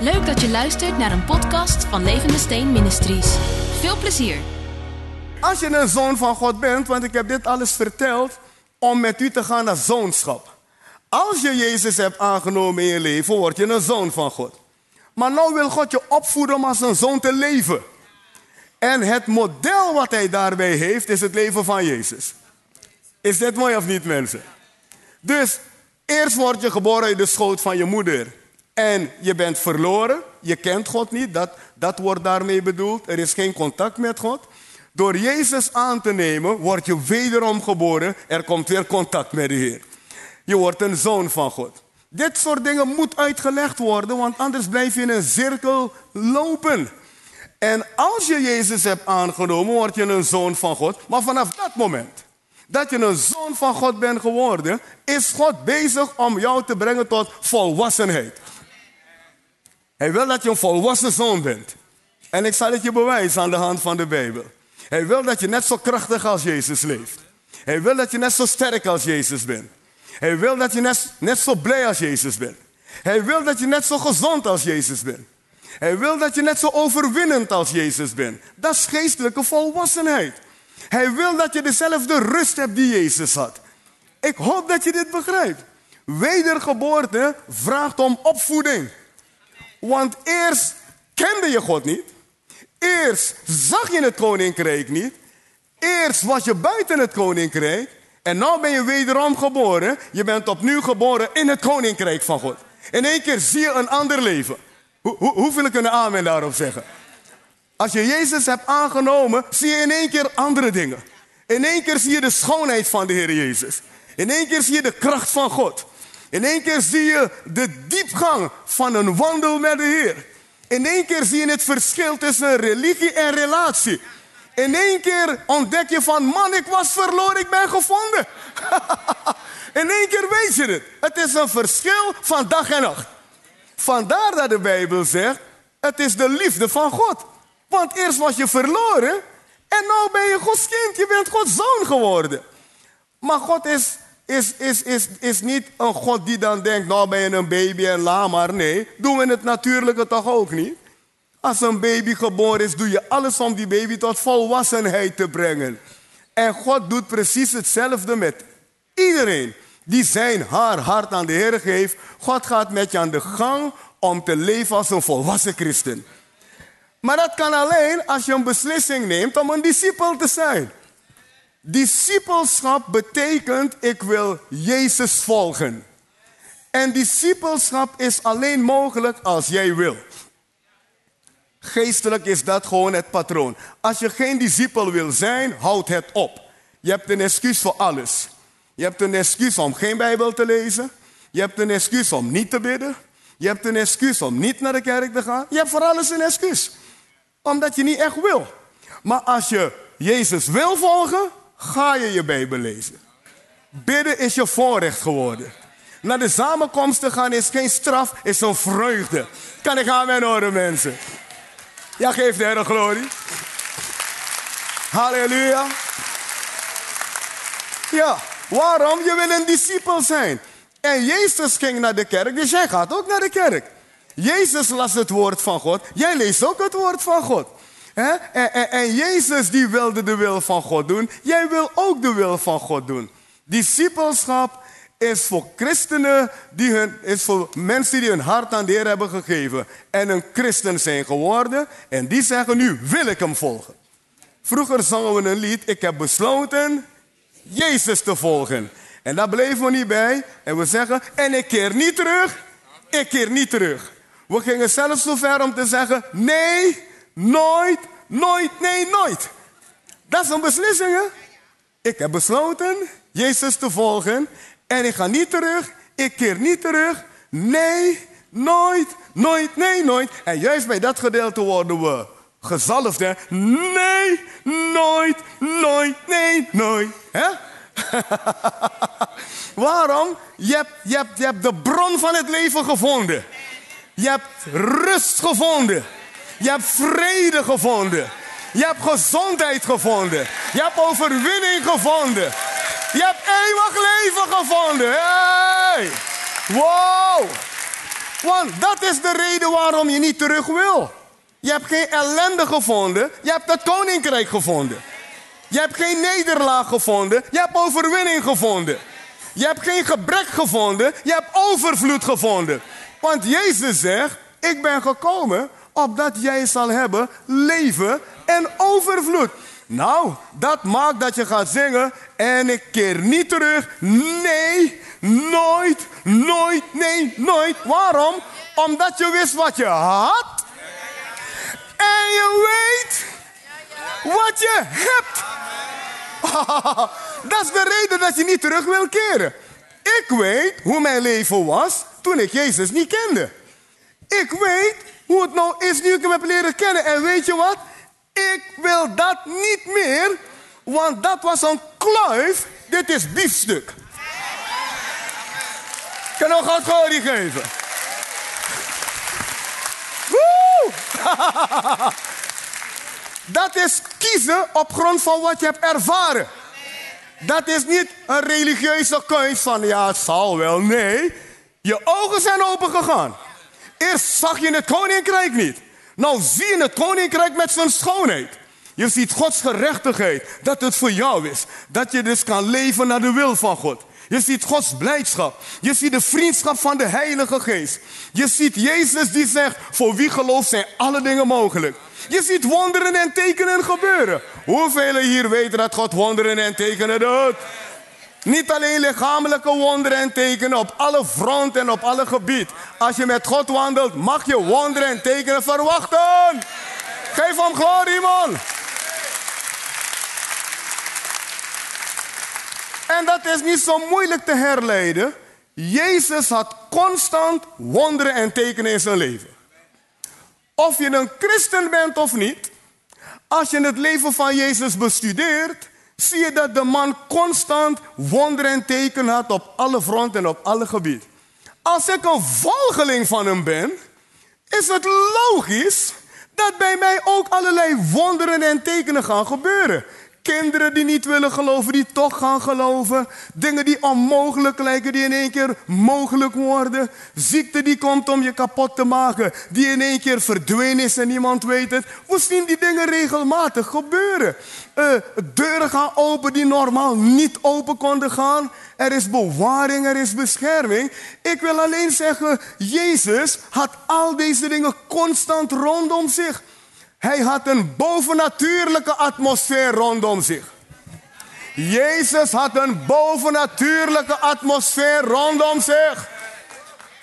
Leuk dat je luistert naar een podcast van Levende Steen Ministries. Veel plezier. Als je een zoon van God bent, want ik heb dit alles verteld om met u te gaan naar zoonschap. Als je Jezus hebt aangenomen in je leven, word je een zoon van God. Maar nou wil God je opvoeden om als een zoon te leven. En het model wat hij daarbij heeft, is het leven van Jezus. Is dit mooi of niet, mensen? Dus eerst word je geboren uit de schoot van je moeder. En je bent verloren, je kent God niet, dat, dat wordt daarmee bedoeld. Er is geen contact met God. Door Jezus aan te nemen, word je wederom geboren. Er komt weer contact met de Heer. Je wordt een zoon van God. Dit soort dingen moet uitgelegd worden, want anders blijf je in een cirkel lopen. En als je Jezus hebt aangenomen, word je een zoon van God. Maar vanaf dat moment dat je een zoon van God bent geworden, is God bezig om jou te brengen tot volwassenheid. Hij wil dat je een volwassen zoon bent. En ik zal het je bewijzen aan de hand van de Bijbel. Hij wil dat je net zo krachtig als Jezus leeft. Hij wil dat je net zo sterk als Jezus bent. Hij wil dat je net, net zo blij als Jezus bent. Hij wil dat je net zo gezond als Jezus bent. Hij wil dat je net zo overwinnend als Jezus bent. Dat is geestelijke volwassenheid. Hij wil dat je dezelfde rust hebt die Jezus had. Ik hoop dat je dit begrijpt. Wedergeboorte vraagt om opvoeding. Want eerst kende je God niet. Eerst zag je het koninkrijk niet. Eerst was je buiten het koninkrijk. En nu ben je wederom geboren. Je bent opnieuw geboren in het koninkrijk van God. In één keer zie je een ander leven. Hoe, hoe, hoeveel kunnen amen daarop zeggen? Als je Jezus hebt aangenomen, zie je in één keer andere dingen. In één keer zie je de schoonheid van de Heer Jezus. In één keer zie je de kracht van God. In één keer zie je de diepgang van een wandel met de Heer. In één keer zie je het verschil tussen religie en relatie. In één keer ontdek je van, man, ik was verloren, ik ben gevonden. In één keer weet je het. Het is een verschil van dag en nacht. Vandaar dat de Bijbel zegt, het is de liefde van God. Want eerst was je verloren en nu ben je Gods kind. Je bent Gods zoon geworden. Maar God is, is, is, is, is niet een God die dan denkt, nou ben je een baby en la maar. Nee, doen we het natuurlijke toch ook niet? Als een baby geboren is, doe je alles om die baby tot volwassenheid te brengen. En God doet precies hetzelfde met iedereen die zijn haar hart aan de Heer geeft. God gaat met je aan de gang om te leven als een volwassen christen. Maar dat kan alleen als je een beslissing neemt om een discipel te zijn. Discipelschap betekent ik wil Jezus volgen. En discipelschap is alleen mogelijk als jij wil. Geestelijk is dat gewoon het patroon. Als je geen discipel wil zijn, houd het op. Je hebt een excuus voor alles. Je hebt een excuus om geen Bijbel te lezen. Je hebt een excuus om niet te bidden. Je hebt een excuus om niet naar de kerk te gaan. Je hebt voor alles een excuus omdat je niet echt wil. Maar als je Jezus wil volgen, ga je je Bijbel lezen. Bidden is je voorrecht geworden. Naar de samenkomsten gaan is geen straf, is een vreugde. Kan ik aan mijn horen, mensen? Ja, geef de Heer glorie. Halleluja. Ja, waarom? Je wil een discipel zijn. En Jezus ging naar de kerk, dus jij gaat ook naar de kerk. Jezus las het woord van God. Jij leest ook het woord van God. En, Jezus die wilde de wil van God doen. Jij wil ook de wil van God doen. Discipelschap is voor christenen, die hun, is voor mensen die hun hart aan de Heer hebben gegeven. En een christen zijn geworden. En die zeggen nu wil ik hem volgen. Vroeger zongen we een lied. Ik heb besloten Jezus te volgen. En daar bleven we niet bij. En we zeggen, en ik keer niet terug. Ik keer niet terug. We gingen zelfs zo ver om te zeggen: nee, nooit, nooit, nee, nooit. Dat is een beslissing, hè? Ik heb besloten Jezus te volgen en ik ga niet terug. Ik keer niet terug. Nee, nooit, nooit, nee, nooit. En juist bij dat gedeelte worden we gezalfd, hè? Nee, nooit, nooit, nee, nooit. Hè? Waarom? Je hebt, je, hebt, je hebt de bron van het leven gevonden. Je hebt rust gevonden. Je hebt vrede gevonden. Je hebt gezondheid gevonden. Je hebt overwinning gevonden. Je hebt eeuwig leven gevonden. Hey! Wow! Want dat is de reden waarom je niet terug wil. Je hebt geen ellende gevonden, je hebt het koninkrijk gevonden. Je hebt geen nederlaag gevonden, je hebt overwinning gevonden. Je hebt geen gebrek gevonden, je hebt overvloed gevonden. Want Jezus zegt, ik ben gekomen opdat jij zal hebben leven en overvloed. Nou, dat maakt dat je gaat zingen en ik keer niet terug. Nee, nooit, nooit, nee, nooit. Waarom? Omdat je wist wat je had. En je weet wat je hebt. dat is de reden dat je niet terug wil keren. Ik weet hoe mijn leven was toen ik Jezus niet kende. Ik weet hoe het nou is nu ik hem heb leren kennen. En weet je wat? Ik wil dat niet meer, want dat was een kluif. Dit is biefstuk. Ik kan nog wat glorie geven. Woe! dat is kiezen op grond van wat je hebt ervaren. Dat is niet een religieuze keus van ja, het zal wel. Nee, je ogen zijn open gegaan. Eerst zag je het koninkrijk niet. Nou zie je het koninkrijk met zijn schoonheid. Je ziet Gods gerechtigheid, dat het voor jou is. Dat je dus kan leven naar de wil van God. Je ziet Gods blijdschap. Je ziet de vriendschap van de Heilige Geest. Je ziet Jezus die zegt, voor wie gelooft zijn alle dingen mogelijk. Je ziet wonderen en tekenen gebeuren. Hoeveel hier weten dat God wonderen en tekenen doet? Niet alleen lichamelijke wonderen en tekenen op alle fronten en op alle gebied. Als je met God wandelt, mag je wonderen en tekenen verwachten. Geef hem glorie, man. En dat is niet zo moeilijk te herleiden. Jezus had constant wonderen en tekenen in zijn leven. Of je een christen bent of niet, als je het leven van Jezus bestudeert, zie je dat de man constant wonderen en tekenen had op alle fronten en op alle gebieden. Als ik een volgeling van hem ben, is het logisch dat bij mij ook allerlei wonderen en tekenen gaan gebeuren. Kinderen die niet willen geloven, die toch gaan geloven. Dingen die onmogelijk lijken, die in één keer mogelijk worden. Ziekte die komt om je kapot te maken, die in één keer verdwenen is en niemand weet het. We zien die dingen regelmatig gebeuren. Uh, deuren gaan open die normaal niet open konden gaan. Er is bewaring, er is bescherming. Ik wil alleen zeggen, Jezus had al deze dingen constant rondom zich. Hij had een bovennatuurlijke atmosfeer rondom zich. Jezus had een bovennatuurlijke atmosfeer rondom zich.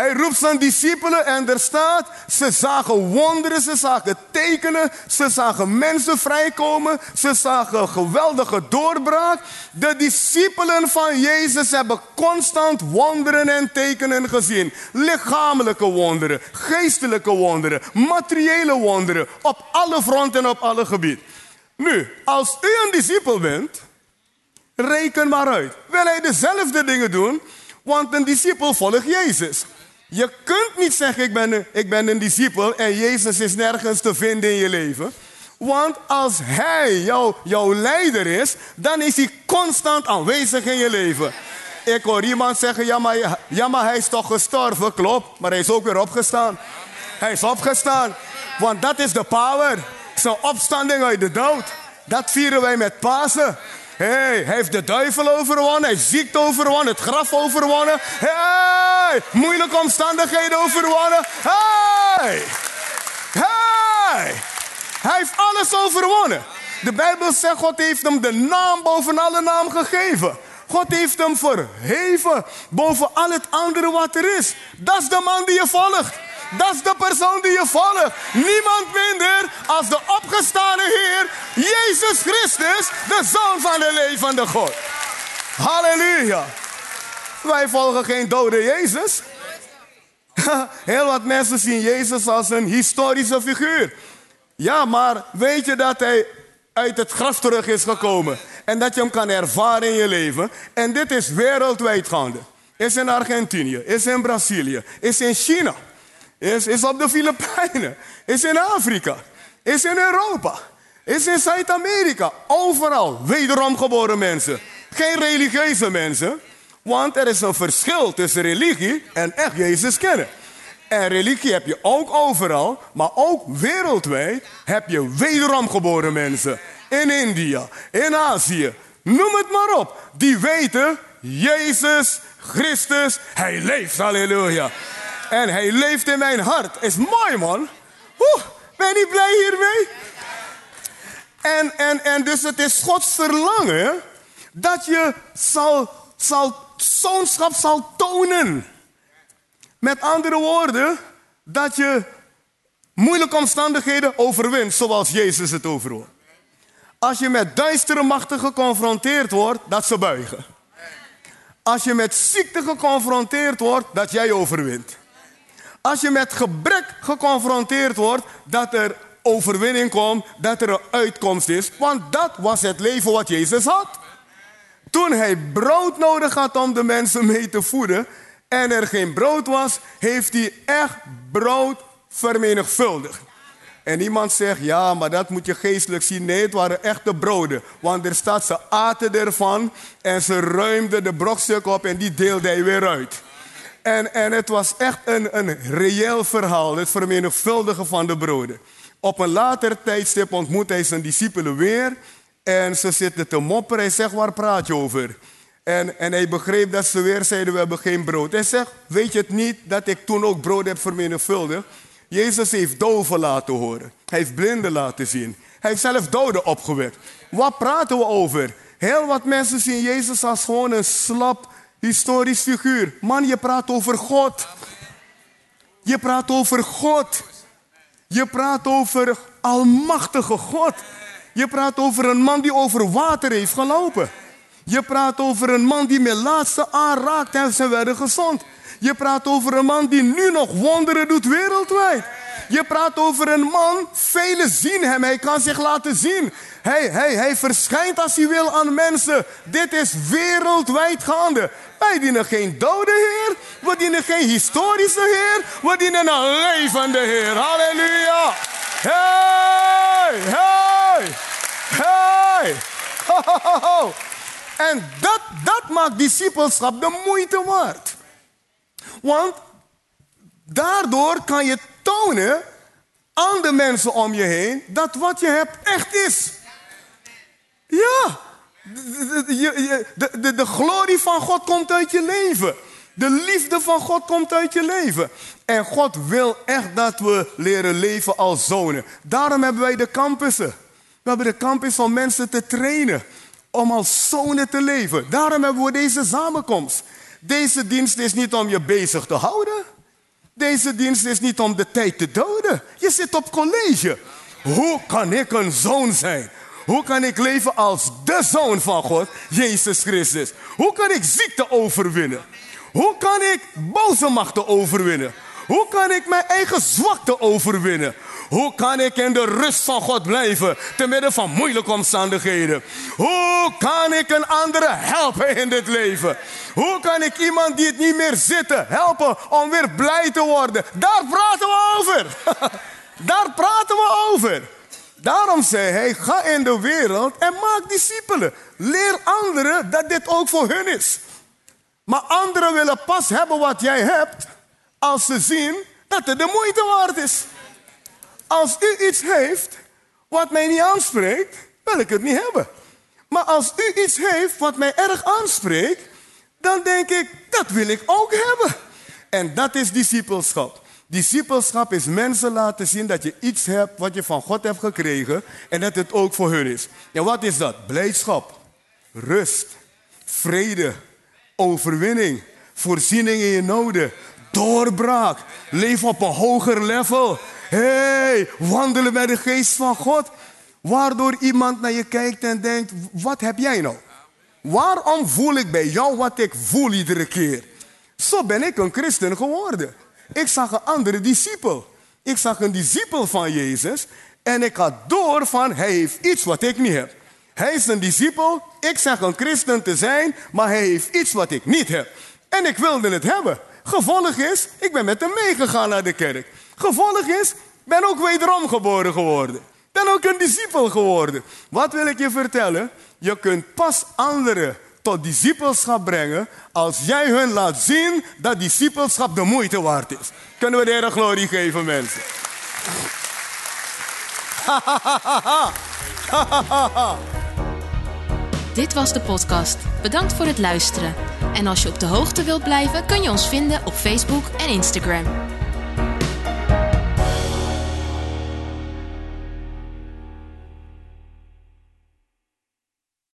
Hij roept zijn discipelen en er staat, ze zagen wonderen, ze zagen tekenen, ze zagen mensen vrijkomen, ze zagen geweldige doorbraak. De discipelen van Jezus hebben constant wonderen en tekenen gezien. Lichamelijke wonderen, geestelijke wonderen, materiële wonderen, op alle fronten en op alle gebieden. Nu, als u een discipel bent, reken maar uit. Wil hij dezelfde dingen doen? Want een discipel volgt Jezus. Je kunt niet zeggen, ik ben, een, ik ben een discipel en Jezus is nergens te vinden in je leven. Want als Hij jouw, leider is, dan is Hij constant aanwezig in je leven. Ik hoor iemand zeggen, ja maar, ja maar hij is toch gestorven. Klopt, maar hij is ook weer opgestaan. Hij is opgestaan, want dat is de power. Zijn opstanding uit de dood. Dat vieren wij met Pasen hey, hij heeft de duivel overwonnen, hij heeft ziekte overwonnen, het graf overwonnen. Hey, moeilijke omstandigheden overwonnen. Hey, hey, hij heeft alles overwonnen. De Bijbel zegt, God heeft hem de naam boven alle naam gegeven. God heeft hem verheven boven al het andere wat er is. Dat is de man die je volgt. Dat is de persoon die je volgt. Niemand minder als de opgestane Heer, Jezus Christus, de Zoon van de levende God. Halleluja. Wij volgen geen dode Jezus. Heel wat mensen zien Jezus als een historische figuur. Ja, maar weet je dat hij uit het graf terug is gekomen? En dat je hem kan ervaren in je leven. En dit is wereldwijd gaande. Is in Argentinië, is in Brazilië, is in China. Is, op de Filipijnen. Is in Afrika. Is in Europa. Is in Zuid-Amerika. Overal. Wederom geboren mensen. Geen religieuze mensen. Want er is een verschil tussen religie en echt Jezus kennen. En religie heb je ook overal, maar ook wereldwijd heb je wederom geboren mensen. In India, in Azië, noem het maar op. Die weten, Jezus Christus, Hij leeft, halleluja. En Hij leeft in mijn hart. Is mooi man. Oeh, ben je niet blij hiermee? En, en, en dus het is Gods verlangen dat je zal, zal, zoonschap zal tonen. Met andere woorden, dat je moeilijke omstandigheden overwint zoals Jezus het overwon. Als je met duistere machten geconfronteerd wordt, dat ze buigen. Als je met ziekte geconfronteerd wordt, dat jij overwint. Als je met gebrek geconfronteerd wordt, dat er overwinning komt, dat er een uitkomst is. Want dat was het leven wat Jezus had. Toen hij brood nodig had om de mensen mee te voeden en er geen brood was, heeft hij echt brood vermenigvuldigd. En iemand zegt, ja, maar dat moet je geestelijk zien. Nee, het waren echte broden. Want er staat, ze aten ervan en ze ruimden de brokstuk op en die deelde hij weer uit. En, en het was echt een, een reëel verhaal, het vermenigvuldigen van de broden. Op een later tijdstip ontmoet hij zijn discipelen weer. En ze zitten te mopperen. Hij zegt, waar praat je over? En, en hij begreep dat ze weer zeiden, we hebben geen brood. Hij zegt, weet je het niet dat ik toen ook brood heb vermenigvuldigd? Jezus heeft doven laten horen. Hij heeft blinden laten zien. Hij heeft zelf doden opgewekt. Wat praten we over? Heel wat mensen zien Jezus als gewoon een slap historisch figuur. Man, je praat over God. Je praat over God. Je praat over almachtige God. Je praat over een man die over water heeft gelopen. Je praat over een man die met laatste aanraakt en ze werden gezond. Je praat over een man die nu nog wonderen doet wereldwijd. Je praat over een man, velen zien hem, hij kan zich laten zien. Hij, hij, hij verschijnt als hij wil aan mensen. Dit is wereldwijd gaande. Wij dienen geen dode Heer, we dienen geen historische Heer, we dienen een levende Heer. Halleluja! Hey, hey, hey! Ho, ho, ho. En dat, dat maakt discipelschap de moeite waard. Want daardoor kan je tonen aan de mensen om je heen dat wat je hebt echt is. Ja, de, de, de, glorie van God komt uit je leven. De liefde van God komt uit je leven. En God wil echt dat we leren leven als zonen. Daarom hebben wij de campussen. We hebben de campus om mensen te trainen. Om als zonen te leven. Daarom hebben we deze samenkomst. Deze dienst is niet om je bezig te houden. Deze dienst is niet om de tijd te doden. Je zit op college. Hoe kan ik een zoon zijn? Hoe kan ik leven als de zoon van God, Jezus Christus? Hoe kan ik ziekte overwinnen? Hoe kan ik boze machten overwinnen? Hoe kan ik mijn eigen zwakte overwinnen? Hoe kan ik in de rust van God blijven te midden van moeilijke omstandigheden? Hoe kan ik een andere helpen in dit leven? Hoe kan ik iemand die het niet meer zitten helpen om weer blij te worden? Daar praten we over. Daar praten we over. Daarom zei hij: ga in de wereld en maak discipelen. Leer anderen dat dit ook voor hun is. Maar anderen willen pas hebben wat jij hebt als ze zien dat het de moeite waard is. Als u iets heeft wat mij niet aanspreekt, wil ik het niet hebben. Maar als u iets heeft wat mij erg aanspreekt, dan denk ik, dat wil ik ook hebben. En dat is discipelschap. Discipelschap is mensen laten zien dat je iets hebt wat je van God hebt gekregen en dat het ook voor hun is. En wat is dat? Blijdschap, rust, vrede, overwinning, voorziening in je noden, doorbraak, leef op een hoger level. Hey, wandelen bij de geest van God. Waardoor iemand naar je kijkt en denkt, wat heb jij nou? Waarom voel ik bij jou wat ik voel iedere keer? Zo ben ik een christen geworden. Ik zag een andere discipel. Ik zag een discipel van Jezus en ik had door van hij heeft iets wat ik niet heb. Hij is een discipel, ik zeg een christen te zijn, maar hij heeft iets wat ik niet heb. En ik wilde het hebben. Gevolg is, ik ben met hem meegegaan naar de kerk. Gevolg is, ben ook wederom geboren geworden. Ben ook een discipel geworden. Wat wil ik je vertellen? Je kunt pas anderen tot discipelschap brengen als jij hun laat zien dat discipelschap de moeite waard is. Kunnen we de Heer glorie geven, mensen? Dit was de podcast. Bedankt voor het luisteren. En als je op de hoogte wilt blijven, kun je ons vinden op Facebook en Instagram.